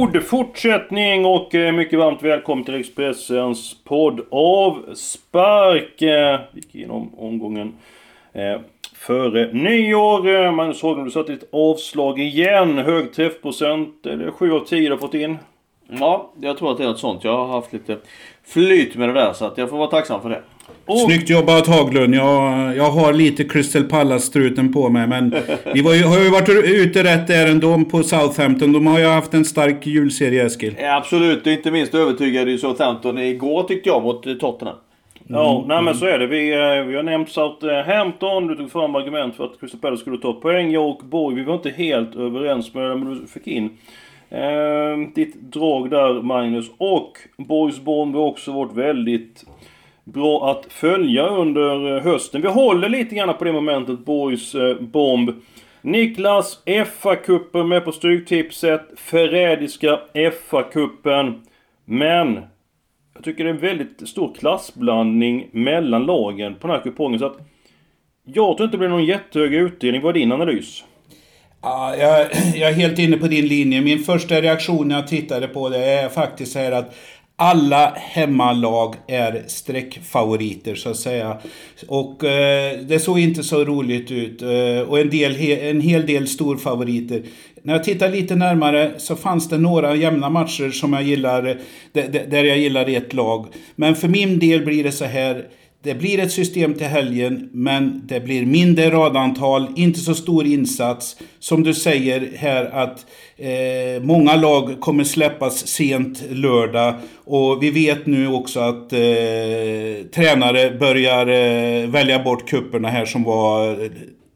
God fortsättning och eh, mycket varmt välkommen till Expressens podd av Spark. Eh, gick igenom omgången eh, före nyår. Eh, Magnus Haglund, du satte ett avslag igen. Hög träffprocent. eller 7 av 10 du har fått in? Ja, jag tror att det är något sånt. Jag har haft lite flyt med det där så att jag får vara tacksam för det. Och... Snyggt jobbat Haglund. Jag, jag har lite Crystal Palace-struten på mig. Men vi var ju, har ju varit ute rätt där ändå på Southampton. De har ju haft en stark julserie Eskil. Ja, absolut. Inte minst övertygade ju Southampton igår tyckte jag mot Tottenham. Mm. Ja, nej men så är det. Vi, eh, vi har nämnt Southampton. Du tog fram argument för att Crystal Palace skulle ta poäng. Jag och Borg, vi var inte helt överens med det, men du fick in eh, ditt drag där Magnus. Och Borgs bomb har också varit väldigt bra att följa under eh, hösten. Vi håller lite grann på det momentet, Borgs eh, bomb. Niklas, FA-cupen med på Stryktipset. Förrädiska FA-cupen. Men jag tycker det är en väldigt stor klassblandning mellan lagen på den här kupongen. Så att jag tror inte det blir någon jättehög utdelning. Vad är din analys? Ja, jag, jag, är helt inne på din linje. Min första reaktion när jag tittade på det är faktiskt så här att alla hemmalag är streckfavoriter så att säga. Och eh, det såg inte så roligt ut. Eh, och en, del, en hel del storfavoriter. När jag tittar lite närmare så fanns det några jämna matcher som jag gillar, eh, där jag gillar ett lag. Men för min del blir det så här. Det blir ett system till helgen, men det blir mindre radantal, inte så stor insats. Som du säger här att eh, många lag kommer släppas sent lördag. Och vi vet nu också att eh, tränare börjar eh, välja bort kupperna här som var eh,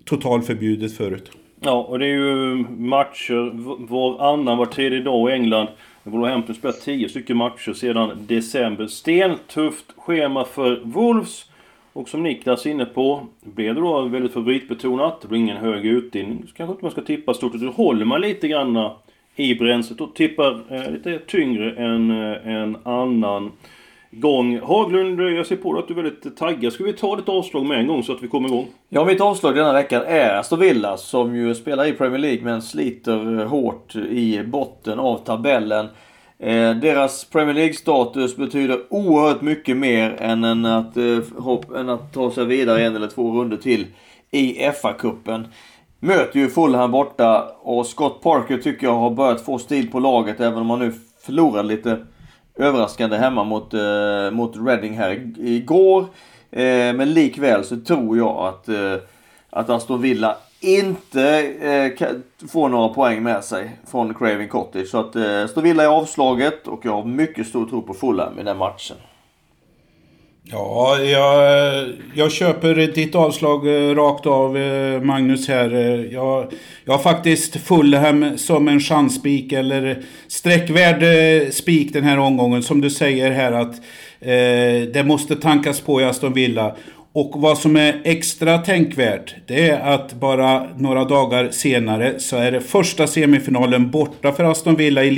totalförbjudet förut. Ja, och det är ju matcher varannan, var tredje dag i England. Wolverhampton spelar 10 stycken matcher sedan december. Stentufft schema för Wolves. Och som Niklas är inne på, blev det då väldigt favoritbetonat. Det blir ingen hög utdelning. Så kanske inte man ska tippa stort. Då håller man lite granna i bränslet och tippar eh, lite tyngre än eh, en annan gång. Haglund, jag ser på dig att du är väldigt taggad. Ska vi ta ditt avslag med en gång så att vi kommer igång? Ja, mitt avslag denna veckan är Aston Villa som ju spelar i Premier League men sliter eh, hårt i botten av tabellen. Eh, deras Premier League-status betyder oerhört mycket mer än, än, att, eh, hopp, än att ta sig vidare en eller två runder till i FA-cupen. Möter ju Fulham borta och Scott Parker tycker jag har börjat få stil på laget även om han nu förlorade lite överraskande hemma mot, eh, mot Reading här igår. Eh, men likväl så tror jag att, eh, att Aston Villa inte eh, får några poäng med sig från Craven Cottage. Så att eh, Aston Villa är avslaget och jag har mycket stor tro på Fulham i den matchen. Ja, jag, jag köper ditt avslag eh, rakt av eh, Magnus här. Eh, jag, jag har faktiskt Fulham som en chansspik eller sträckvärd spik den här omgången. Som du säger här att eh, det måste tankas på i Aston Villa. Och vad som är extra tänkvärt, det är att bara några dagar senare så är det första semifinalen borta för Aston Villa i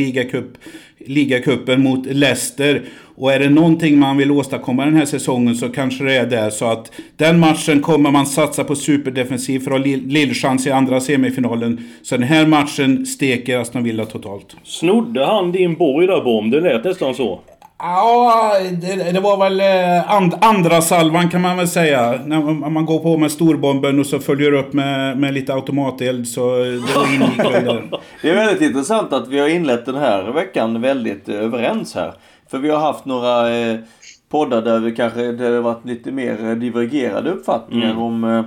ligacupen mot Leicester. Och är det någonting man vill åstadkomma den här säsongen så kanske det är det. Så att den matchen kommer man satsa på superdefensiv för att ha lillchans i andra semifinalen. Så den här matchen steker Aston Villa totalt. Snodde han din borg där Bom? Det lät nästan så. Ja, det, det, var väl eh, and, andra salvan kan man väl säga. När man går på med storbomben och så följer upp med, med lite automateld så det ingick väl Det är väldigt intressant att vi har inlett den här veckan väldigt överens här. För vi har haft några eh, poddar där vi kanske där det varit lite mer divergerade uppfattningar mm. om, eh,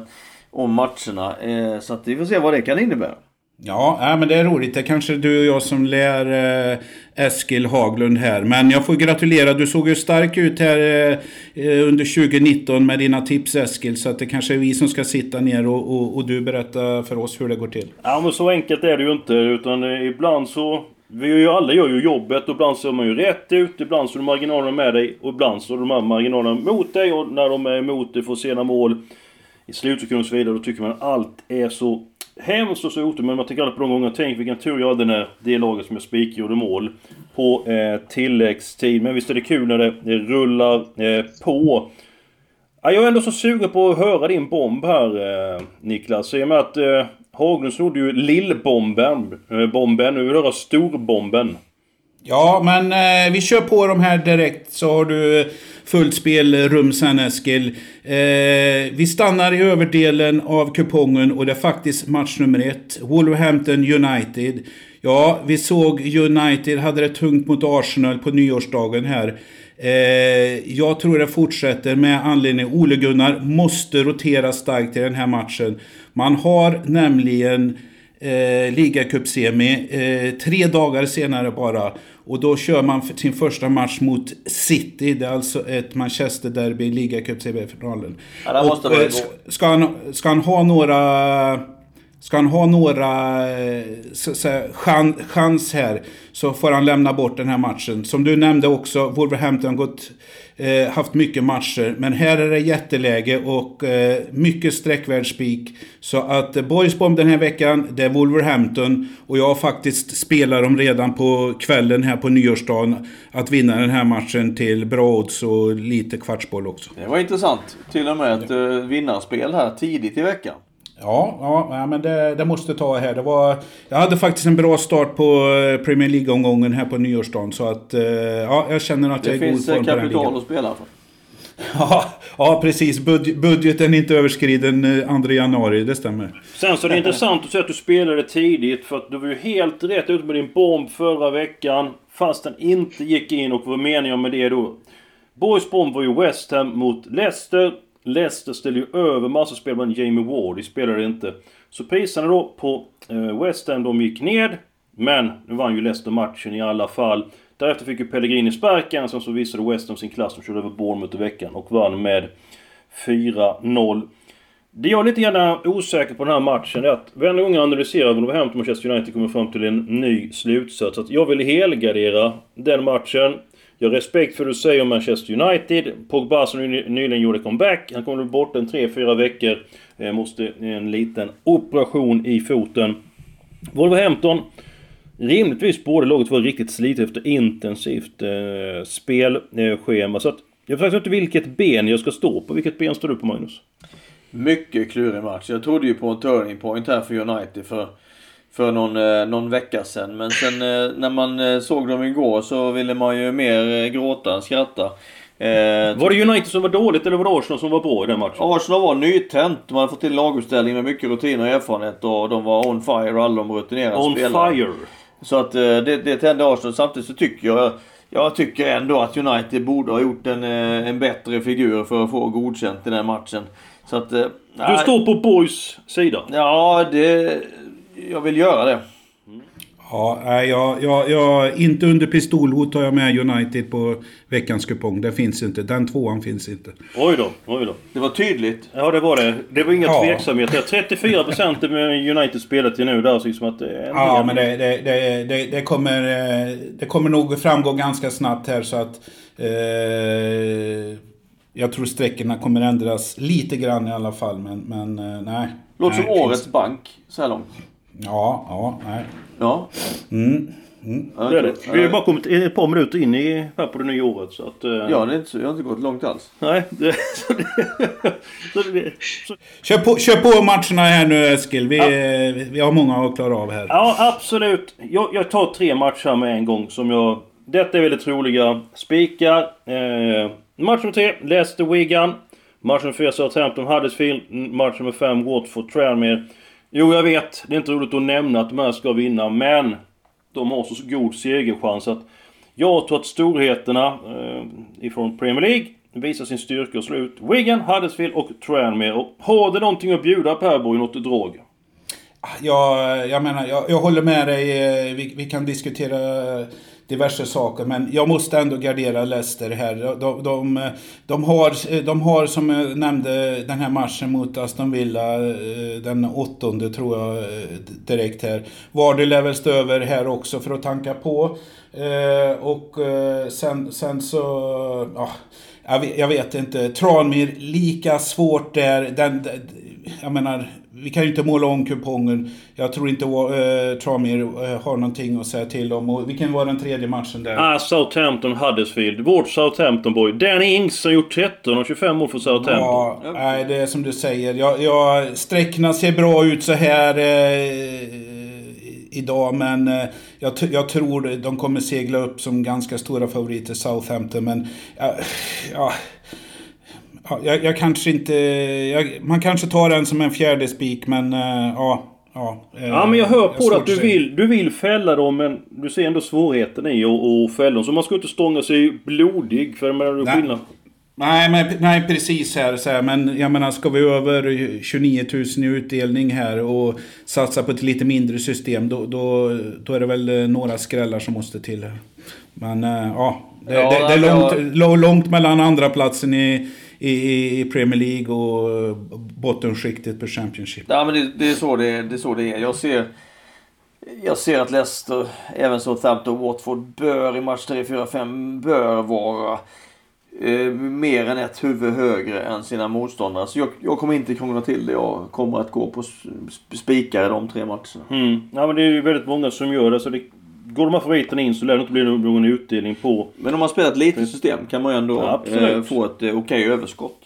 om matcherna. Eh, så att vi får se vad det kan innebära. Ja, äh, men det är roligt. Det är kanske du och jag som lär eh, Eskil Haglund här. Men jag får gratulera. Du såg ju stark ut här eh, eh under 2019 med dina tips Eskil. Så att det kanske är vi som ska sitta ner och, och, och du berätta för oss hur det går till. Ja, men så enkelt är det ju inte. Utan eh, ibland så... Vi gör ju alla gör ju jobbet och ibland så är man ju rätt ut, ibland så är marginalerna med dig och ibland så är de här marginalerna mot dig och när de är emot dig får sena mål i slutsekund och så vidare, då tycker man allt är så hemskt och så otur, men man tänker aldrig på de gångerna. Tänk vilken tur jag hade när det laget som jag spikgjorde gjorde mål på eh, tilläggstid. Men visst är det kul när det, det rullar eh, på. Ja, jag är ändå så sugen på att höra din bomb här eh, Niklas. I och med att eh, Haglund snodde ju lillbomben. Eh, bomben. Nu vill jag höra storbomben. Ja, men eh, vi kör på de här direkt så har du fullt spelrum sen Eskil. Eh, vi stannar i överdelen av kupongen och det är faktiskt match nummer ett. Wolverhampton United. Ja, vi såg United hade det tungt mot Arsenal på nyårsdagen här. Eh, jag tror det fortsätter med anledning Ole Gunnar måste rotera starkt i den här matchen. Man har nämligen eh, ligacupsemi eh, tre dagar senare bara. Och då kör man sin första match mot City. Det är alltså ett Manchester-derby i ligacup-semifinalen. Ja, måste eh, ska, han, ska han ha några Ska han ha några eh, så, så, chans, chans här så får han lämna bort den här matchen. Som du nämnde också, Wolverhampton har gått, eh, haft mycket matcher. Men här är det jätteläge och eh, mycket sträckvärd spik. Så att eh, Boysbomb den här veckan, det är Wolverhampton. Och jag har faktiskt spelat dem redan på kvällen här på nyårsdagen. Att vinna den här matchen till bra odds och lite kvartsboll också. Det var intressant. Till och med ett eh, vinnarspel här tidigt i veckan. Ja, ja, men det, det, måste ta här. Det var, jag hade faktiskt en bra start på eh, Premier League-omgången här på nyårsdagen. Så att, eh, ja, jag känner att det jag är i god form på den. Det finns kapital att spela för. Ja, ja precis. Bud budgeten är inte överskriden 2 eh, januari, det stämmer. Sen så är det intressant att se att du spelade tidigt. För att du var ju helt rätt ute med din bomb förra veckan. Fast den inte gick in och vad menar jag med det då? Boys bomb var ju West Ham mot Leicester. Leicester ställde ju över massa spel Jamie Ward spelade inte. Så priserna då på eh, West Ham de gick ned. Men nu vann ju Leicester matchen i alla fall. Därefter fick ju Pellegrini sparken. Sen så visade West Ham sin klass. De körde över Bournemouth i veckan och vann med 4-0. Det jag är lite grann osäker på den här matchen är att varenda gång jag analyserar Wolverhampton Manchester United kommer fram till en ny slutsats. Att jag vill helgardera den matchen. Jag har respekt för det du säger om Manchester United. Pogba som nyligen gjorde comeback. Han kommer bli borta en 3-4 veckor. Eh, måste en liten operation i foten. Wolverhampton. Rimligtvis borde laget vara riktigt slitet efter intensivt eh, spelschema. Så att jag vet faktiskt inte vilket ben jag ska stå på. Vilket ben står du på Magnus? Mycket klurig match. Jag trodde ju på en turning point här för United för för någon, eh, någon vecka sedan. Men sen eh, när man eh, såg dem igår så ville man ju mer gråta än skratta. Eh, var det United som var dåligt eller var det Arsenal som var bra i den matchen? Arsenal var nytänt. De hade fått till laguppställning med mycket rutin och erfarenhet och de var on fire alla de rutinerade on spelare. On fire! Så att det, det tände Arsenal. Samtidigt så tycker jag jag tycker ändå att United borde ha gjort en, en bättre figur för att få godkänt i den matchen. Så att... Du står på Boys sida? Ja, det jag vill göra det. Ja, jag, jag, jag, inte under pistolhot tar jag med United på veckans kupong. Det finns inte. Den tvåan finns inte. Oj då, oj då. Det var tydligt. Ja, det var det. Det var inga ja. tveksamheter. 34% med United spelet till nu. Där, så liksom att det ja, men det, det, det, det, det, kommer, det kommer nog framgå ganska snabbt här så att... Eh, jag tror sträckorna kommer ändras lite grann i alla fall, men, men eh, nej. Låter som årets bank så här långt. Ja, ja, nej. Ja. Mm. Mm. Det är det. Vi har bara kommit ett par minuter in i, här på det nya året så att... Uh... Ja, det är inte så, jag har inte gått långt alls. Nej. Det, så det, så det, så... Kör, på, kör på matcherna här nu Eskil. Vi, ja. vi har många att klara av här. Ja, absolut. Jag, jag tar tre matcher med en gång som jag... Detta är väldigt roliga. Spikar. Eh, match nummer tre, Leicester Wigan. Match nummer fyra, Southampton Huddersfield. Match nummer fem, Watford Tranmere. Jo, jag vet. Det är inte roligt att nämna att de här ska vinna, men de har så god segerchans att jag tror att storheterna eh, ifrån Premier League visar sin styrka och slår ut Wigan, Huddersfield och Tranmere. Och har du någonting att bjuda Perborg, något drag? Jag, jag menar, jag, jag håller med dig. Eh, vi, vi kan diskutera diverse saker. Men jag måste ändå gardera Leicester här. De, de, de, har, de har, som jag nämnde, den här matchen mot Aston Villa eh, den åttonde tror jag eh, direkt här. Vardy lär väl stå över här också för att tanka på. Eh, och sen, sen så... Ja, jag vet, jag vet inte. Tranmir, lika svårt där. Den, jag menar, vi kan ju inte måla om kupongen. Jag tror inte uh, Tranmere uh, har någonting att säga till om. Och vilken var den tredje matchen där? Ah, Southampton Huddersfield. Vårt Southampton boy. Danny Ings har gjort 13 och 25 mål för Southampton. Ja, nej, det är som du säger. Jag, jag, sträckna ser bra ut så här eh, idag, men eh, jag, jag, tror de kommer segla upp som ganska stora favoriter, Southampton. Men ja, ja Ja, jag, jag, kanske inte... Jag, man kanske tar den som en fjärde spik, men uh, ja. Ja, uh, ja, men jag hör på dig att du vill, du vill fälla dem, men du ser ändå svårigheten i att fälla dem. Så man ska inte stånga sig blodig, för det är skillnad. Nej, men, nej, precis här, så här. Men jag menar, ska vi över 29 000 i utdelning här och satsa på ett lite mindre system, då, då, då är det väl eh, några skrällar som måste till. Men ja, det, ja, det, det är långt, jag... långt mellan andra platsen i i, i Premier League och bottenskiktet på Championship. Ja men det, det, är så det, det är så det är. Jag ser, jag ser att Leicester, även Southampton och Watford bör i match 3, 4, 5 bör vara eh, mer än ett huvud högre än sina motståndare. Så jag, jag kommer inte krångla till det. Jag kommer att gå på spikar i de tre matcherna. Mm. Ja men det är ju väldigt många som gör det. Så det Går de här favoriterna in så lär det inte bli någon utdelning på... Men om man spelar ett litet system kan man ju ändå ja, eh, få ett eh, okej okay överskott.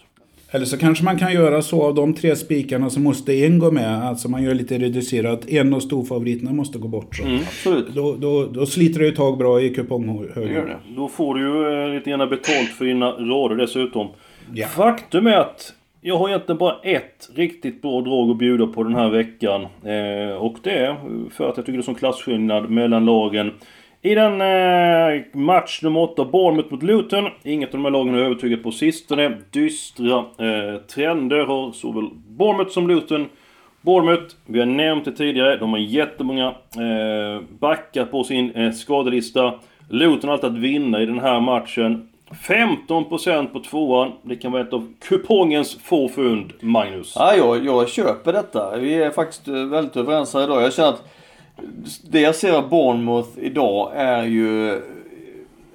Eller så kanske man kan göra så av de tre spikarna så måste en gå med. Alltså man gör lite reducerat. En av storfavoriterna måste gå bort. Så. Mm, absolut. Då, då, då sliter det ett tag bra i kuponghögen. Då får du ju eh, lite grann betalt för dina rader dessutom. Ja. Faktum är att jag har egentligen bara ett riktigt bra drag att bjuda på den här veckan. Eh, och det är för att jag tycker det är sån klasskillnad mellan lagen. I den eh, match nummer 8, Bournemouth mot Luton. Inget av de här lagen har övertygat på sistone. Dystra eh, trender har såväl Bournemouth som Luton. Bournemouth, vi har nämnt det tidigare, de har jättemånga eh, backar på sin eh, skadelista. Luton har alltid att vinna i den här matchen. 15% på tvåan. Det kan vara ett av kupongens få fund, Magnus. Ja, jag, jag köper detta. Vi är faktiskt eh, väldigt överens här idag. Jag känner att det jag ser av Bournemouth idag är ju eh,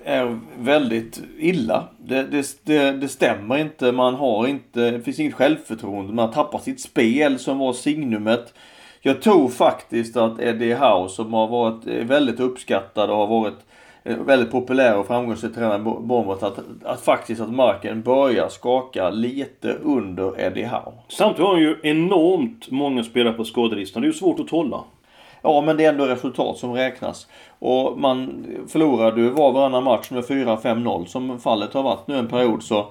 är väldigt illa. Det, det, det, det, stämmer inte. Man har inte, det finns inget självförtroende. Man har tappat sitt spel som var signumet. Jag tror faktiskt att Eddie Howe som har varit eh, väldigt uppskattad och har varit väldigt populär och framgångsrik tränare Bournemouth att, att faktiskt att marken börjar skaka lite under Eddie Howe. Samtidigt har han ju enormt många spelare på skadelistan. Det är ju svårt att hålla. Ja, men det är ändå resultat som räknas. Och man förlorar du var varannan match med 4-5-0 som fallet har varit nu en period så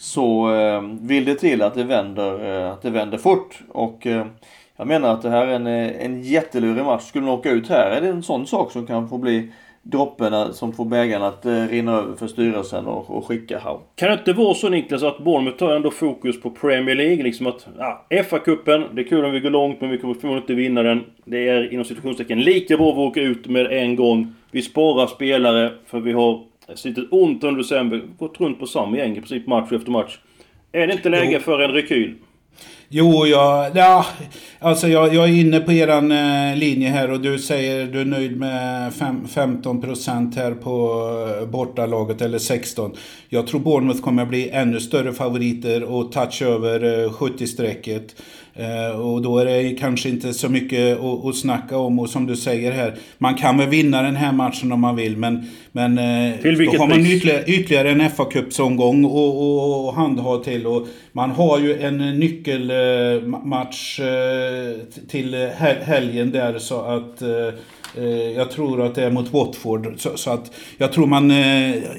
så eh, vill det till att det vänder, eh, att det vänder fort. Och eh, jag menar att det här är en, eh, en jättelurig match. Skulle man åka ut här är det en sån sak som kan få bli droppen som får bägaren att eh, rinna över för styrelsen och, och skicka Howe. Kan det inte vara så Niklas att Bournemouth tar ändå fokus på Premier League? Liksom att, ja, FA-cupen, det är kul om vi går långt men vi kommer förmodligen inte vinna den. Det är inom situationstecken lika bra att åka ut med en gång. Vi sparar spelare för vi har slitit ont under december. Gått runt på samma gäng i princip match efter match. Är det inte läge jo. för en rekyl? Jo, jag, ja, alltså jag, jag är inne på eran eh, linje här och du säger du är nöjd med fem, 15% här på eh, bortalaget, eller 16. Jag tror Bournemouth kommer bli ännu större favoriter och touch över eh, 70-strecket. Eh, och då är det kanske inte så mycket att, snacka om. Och som du säger här, man kan väl vinna den här matchen om man vill. Men, men eh, till då har man ytterligare, ytterligare en FA-cupsomgång att handha till. Och man har ju en nyckelmatch eh, till helgen där så att jag tror att det är mot Watford. Så att jag tror man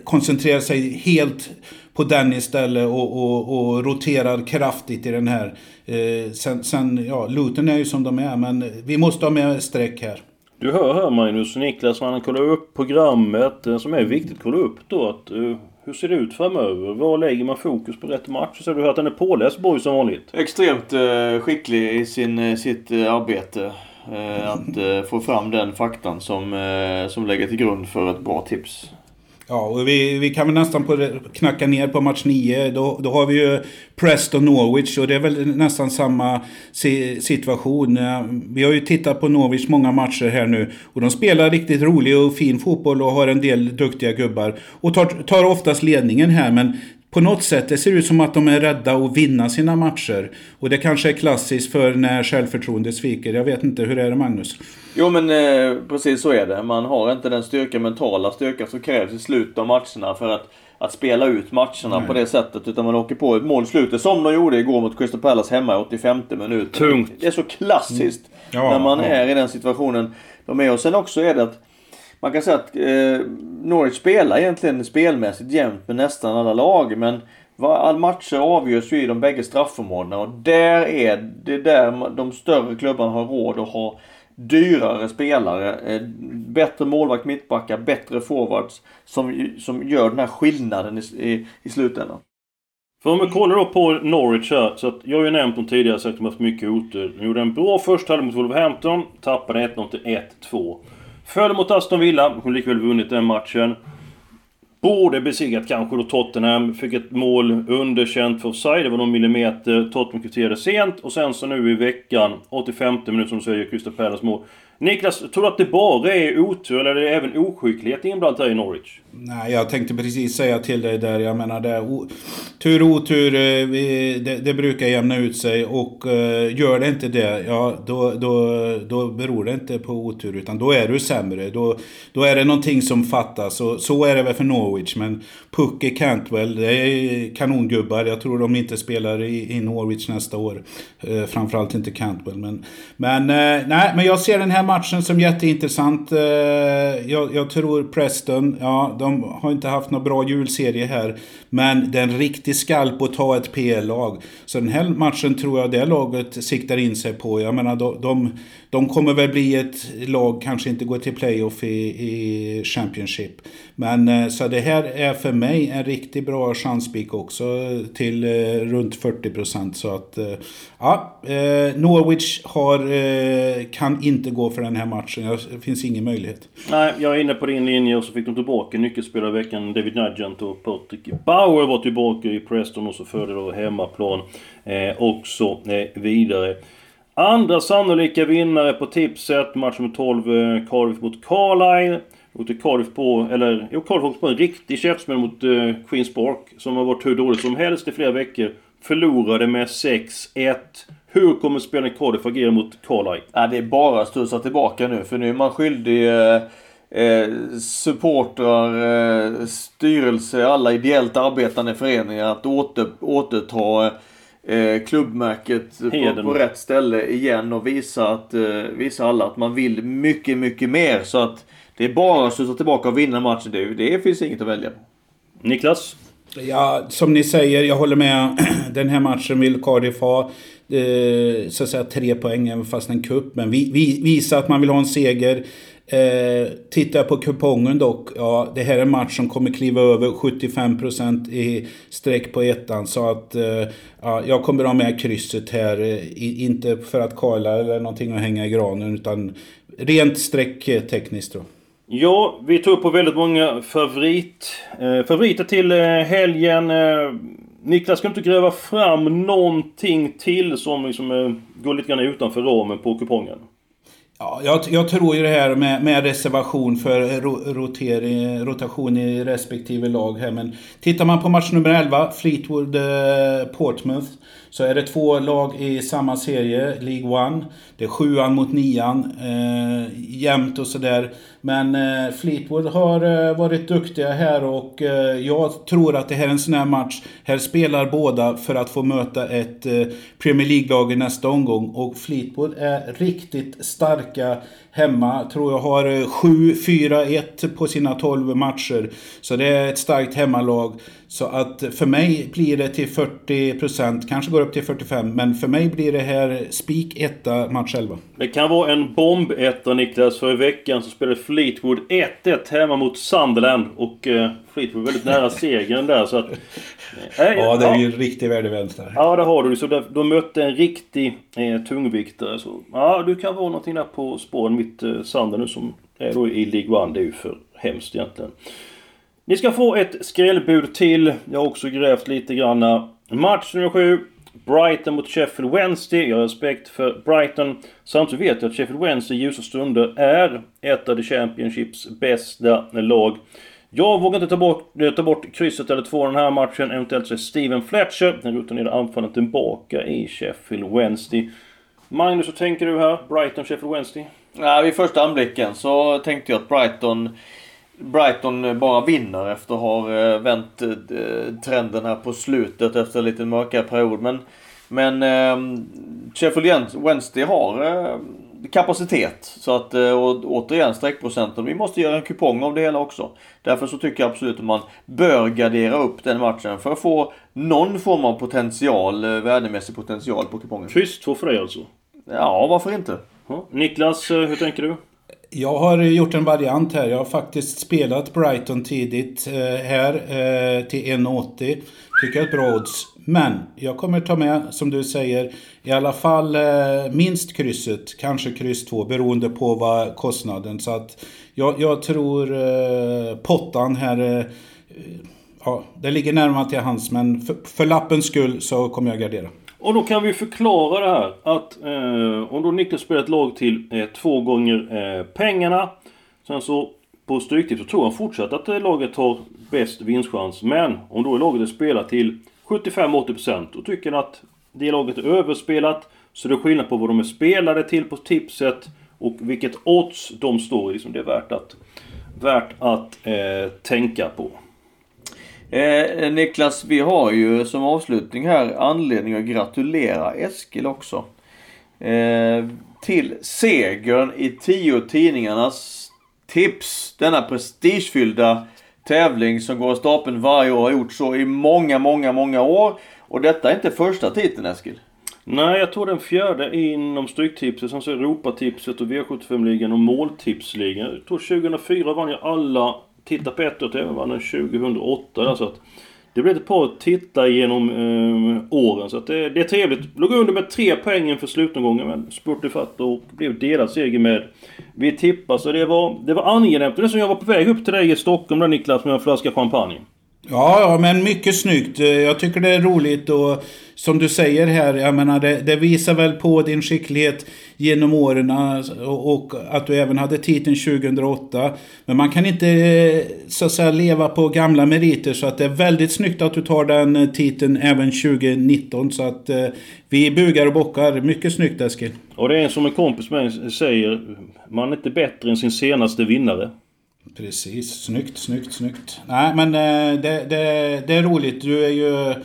koncentrerar sig helt på den istället och, och, och roterar kraftigt i den här. Eh, sen, sen, ja, Luton är ju som de är men vi måste ha med streck här. Du hör här Magnus och Niklas när han kollar upp programmet eh, som är viktigt att kolla upp då att uh, hur ser det ut framöver? Var lägger man fokus på rätt match? Så har du hört att han är påläst boy som vanligt. Extremt uh, skicklig i sin, sitt uh, arbete. att få fram den faktan som, som lägger till grund för ett bra tips. Ja, och vi, vi kan väl nästan på, knacka ner på match 9. Då, då har vi ju Preston Norwich och det är väl nästan samma situation. Eh, vi har ju tittat på Norwich många matcher här nu. Och de spelar riktigt rolig och fin fotboll och har en del duktiga gubbar. Och tar, tar oftast ledningen här men på något sätt, det ser ut som att de är rädda att vinna sina matcher. Och det kanske är klassiskt för när självförtroendet sviker. Jag vet inte, hur är det Magnus? Jo men eh, precis så är det. Man har inte den styrka, mentala styrka som krävs i slutet av matcherna för att, att spela ut matcherna Nej. på det sättet. Utan man åker på ett mål i slutet som de gjorde igår mot Crystal Palace hemma i 85 minuten. Tungt. Det är så klassiskt mm. ja, när man ja. är i den situationen de är. Och sen också är det att man kan säga att eh, Norwich spelar egentligen spelmässigt jämnt med nästan alla lag. Men all matcher avgörs ju i de bägge straffområdena och där är det där de större klubbarna har råd att ha dyrare spelare, eh, bättre målvakt, mittbackar, bättre forwards som, som gör den här skillnaden i, i, i slutändan. För om vi kollar då på Norwich här, så att jag har ju nämnt dem tidigare, sagt att de har haft mycket otur. De gjorde en bra första halvlek mot Wolverhampton, tappade 1-0 till 1-2. Föll mot Aston Villa, som likväl vunnit den matchen. Borde besegrat kanske då Tottenham. Fick ett mål underkänt för offside. Det var någon millimeter. Tottenham kvitterade sent. Och sen så nu i veckan, 85 minuter som du säger, Crystal Palace mål. Niklas, tror du att det bara är otur eller är det även oskicklighet inblandat här i Norwich? Nej, jag tänkte precis säga till dig där. Jag menar, det tur och otur, eh, vi, det, det, brukar jämna ut sig. Och uh, gör det inte det, ja då, då, då beror det inte på otur. Utan då är du sämre. Då, då är det någonting som fattas. Och så är det väl för Norwich. Men Pucke Cantwell, det är kanongubbar. Jag tror de inte spelar i, i Norwich nästa år. Uh, framförallt inte Cantwell. Men, men, uh, nej, men jag ser den här matchen som jätteintressant. Eh, jag, jag tror Preston, ja de har inte haft någon bra julserie här. Men det är en riktig skalp att ta ett PL-lag. Så den här matchen tror jag det laget siktar in sig på. Jag menar de, de, de kommer väl bli ett lag, kanske inte gå till playoff i, i Championship. Men eh, så det här är för mig en riktigt bra chanspik också till eh, runt 40 Så att eh, ja, Norwich har, kan inte gå för den här matchen. Det finns ingen möjlighet. Nej, jag är inne på din linje och så fick de tillbaka nyckelspelare i veckan. David Nugent och Patrick Bauer var tillbaka i Preston och så förde då hemmaplan eh, också eh, vidare. Andra sannolika vinnare på tipset, match nummer 12, Cardiff mot Carlisle. Åkte Cardiff på, eller jo Cardiff åkte på en riktig käftsmäll mot eh, Queens Park. Som har varit hur dåligt som helst i flera veckor. Förlorade med 6-1. Hur kommer spelarna i Cardiff agera mot Carlisle? Ja, det är bara att studsa tillbaka nu, för nu är man skyldig eh, eh, supportrar, eh, styrelse, alla ideellt arbetande föreningar att åter, återta eh, klubbmärket på, på, rätt ställe igen och visa, att, eh, visa alla att man vill mycket, mycket mer. Så att det är bara att studsa tillbaka och vinna matchen. Det, det finns inget att välja på. Niklas? Ja, som ni säger, jag håller med. Den här matchen vill Cardiff ha. Eh, så att säga tre poäng, även fast en kupp. Men vi, vi, visa att man vill ha en seger. Eh, tittar jag på kupongen dock, ja det här är en match som kommer kliva över 75% i streck på ettan. Så att eh, ja, jag kommer ha med krysset här. Eh, inte för att Karla eller någonting att hänga i granen utan rent strecktekniskt då. Ja, vi tror på väldigt många favorit, eh, favoriter till eh, helgen. Eh, Niklas, ska du inte gräva fram någonting till som liksom, eh, går lite grann utanför ramen på kupongen? Ja, jag, jag, tror ju det här med, med reservation för rotering, rotation i respektive lag här. Men tittar man på match nummer 11, Fleetwood eh, Portsmouth. Så är det två lag i samma serie, League One. Det är sjuan mot nian. Eh, jämnt och sådär. Men eh, Fleetwood har eh, varit duktiga här och eh, jag tror att det här är en sån här match. Här spelar båda för att få möta ett eh, Premier League-lag i nästa omgång. Och Fleetwood är riktigt starka hemma. Tror jag har eh, 7-4-1 på sina 12 matcher. Så det är ett starkt hemmalag. Så att för mig blir det till 40%, kanske går upp till 45%. Men för mig blir det här spik etta match 11. Det kan vara en bomb etta Niklas. För i veckan så spelade Fleetwood 1-1 hemma mot Sunderland. Och eh, Fleetwood väldigt nära segern där så att... Eh, ja, det är ju en riktig värdevinst där. Ja, det har du. Så där, de mötte en riktig eh, tungviktare. Så ja, du kan vara någonting där på spåren mitt eh, Sunderland nu som är då i League One. Det är ju för hemskt egentligen. Ni ska få ett skrällbud till. Jag har också grävt lite granna. Match nummer 7. Brighton mot Sheffield Wednesday. Jag har respekt för Brighton. Samtidigt vet jag att Sheffield Wednesday i ljusa stunder är ett av the Championships bästa lag. Jag vågar inte ta bort, eh, ta bort krysset eller två den här matchen. Eventuellt så är Steven Fletcher, den rutinerade anfallaren, tillbaka i Sheffield Wednesday. Magnus, vad tänker du här? Brighton, Sheffield Wednesday? Ja, vid första anblicken så tänkte jag att Brighton Brighton bara vinner efter att ha eh, vänt eh, trenden här på slutet efter en lite mörkare period. Men, men ehm, Sheffield Wednesday har ehm, kapacitet. Så att, eh, och återigen streckprocenten. Vi måste göra en kupong av det hela också. Därför så tycker jag absolut att man bör gardera upp den matchen för att få någon form av potential, eh, värdemässig potential på kupongen. Kryss två för dig alltså? Ja, varför inte? Ja. Niklas, hur tänker du? Jag har gjort en variant här. Jag har faktiskt spelat Brighton tidigt eh, här eh, till 1,80. Tycker jag är ett bra odds. Men jag kommer ta med, som du säger, i alla fall eh, minst krysset. Kanske kryss 2 beroende på vad kostnaden. Så att jag, jag tror eh, pottan här eh, ja, det ligger närmare till hands men för, för lappens skull så kommer jag gardera. Och då kan vi förklara det här att eh, om då Niklas spelar ett lag till eh, två gånger eh, pengarna. Sen så på stryktid så tror han fortsatt att eh, laget har bäst vinstchans. Men om då laget är spelat till 75-80% och tycker att det laget är överspelat. Så det är skillnad på vad de är spelade till på tipset och vilket odds de står i. Som det är värt att, värt att eh, tänka på. Eh, Niklas, vi har ju som avslutning här anledning att gratulera Eskil också. Eh, till segern i tio tidningarnas tips. Denna prestigefyllda tävling som går av stapeln varje år. Har gjort så i många, många, många år. Och detta är inte första titeln Eskil. Nej, jag tror den fjärde inom Stryktipset, sen så Europatipset och V75-ligan och Måltipsligan. Jag tror 2004 vann jag alla titta på ett år till, vann den 2008 där, så att det blev ett par titlar genom eh, åren så att det, det är trevligt. Låg under med tre poäng inför slutomgången men spurt fatt och blev delad seger med Vi tippar så det var, det var angenämt. Det är som jag var på väg upp till dig i Stockholm där Niklas med en flaska champagne. Ja, ja, men mycket snyggt. Eh, jag tycker det är roligt och som du säger här, jag menar det, det visar väl på din skicklighet genom åren alltså, och, och, att du även hade titeln 2008. Men man kan inte eh, så att säga leva på gamla meriter så att det är väldigt snyggt att du tar den eh, titeln även 2019. Så att eh, vi bugar och bockar. Mycket snyggt Eskil. Och det är som en kompis med mig säger, man är inte bättre än sin senaste vinnare. Precis, snyggt, snyggt, snyggt. Nej men eh, det, det, det är roligt. Du är ju...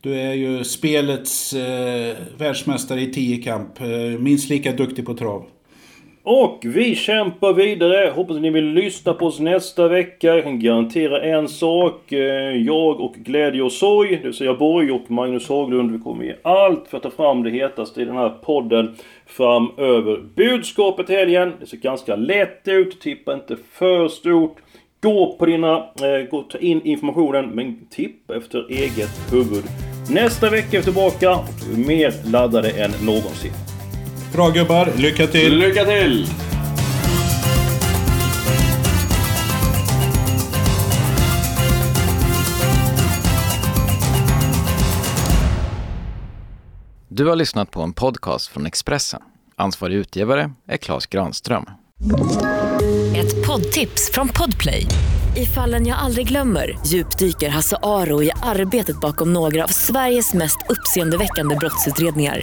Du är ju spelets eh, världsmästare i tiokamp. Eh, minst lika duktig på trav. Och vi kämpar vidare. Hoppas att ni vill lyssna på oss nästa vecka. Jag kan garantera en sak. Eh, jag och Glädje och Sorg, det vill säga Borg och Magnus Haglund, vi kommer ge allt för att ta fram det hetaste i den här podden framöver. Budskapet helgen, det ser ganska lätt ut. Tippa inte för stort. Gå på dina... Eh, gå, ta in informationen, men tippa efter eget huvud. Nästa vecka är vi tillbaka vi mer laddade än någonsin. Bra gubbar, lycka till! Lycka till! Du har lyssnat på en podcast från Expressen. Ansvarig utgivare är Klas Granström. Ett poddtips från Podplay. I fallen jag aldrig glömmer djupdyker Hasse Aro i arbetet bakom några av Sveriges mest uppseendeväckande brottsutredningar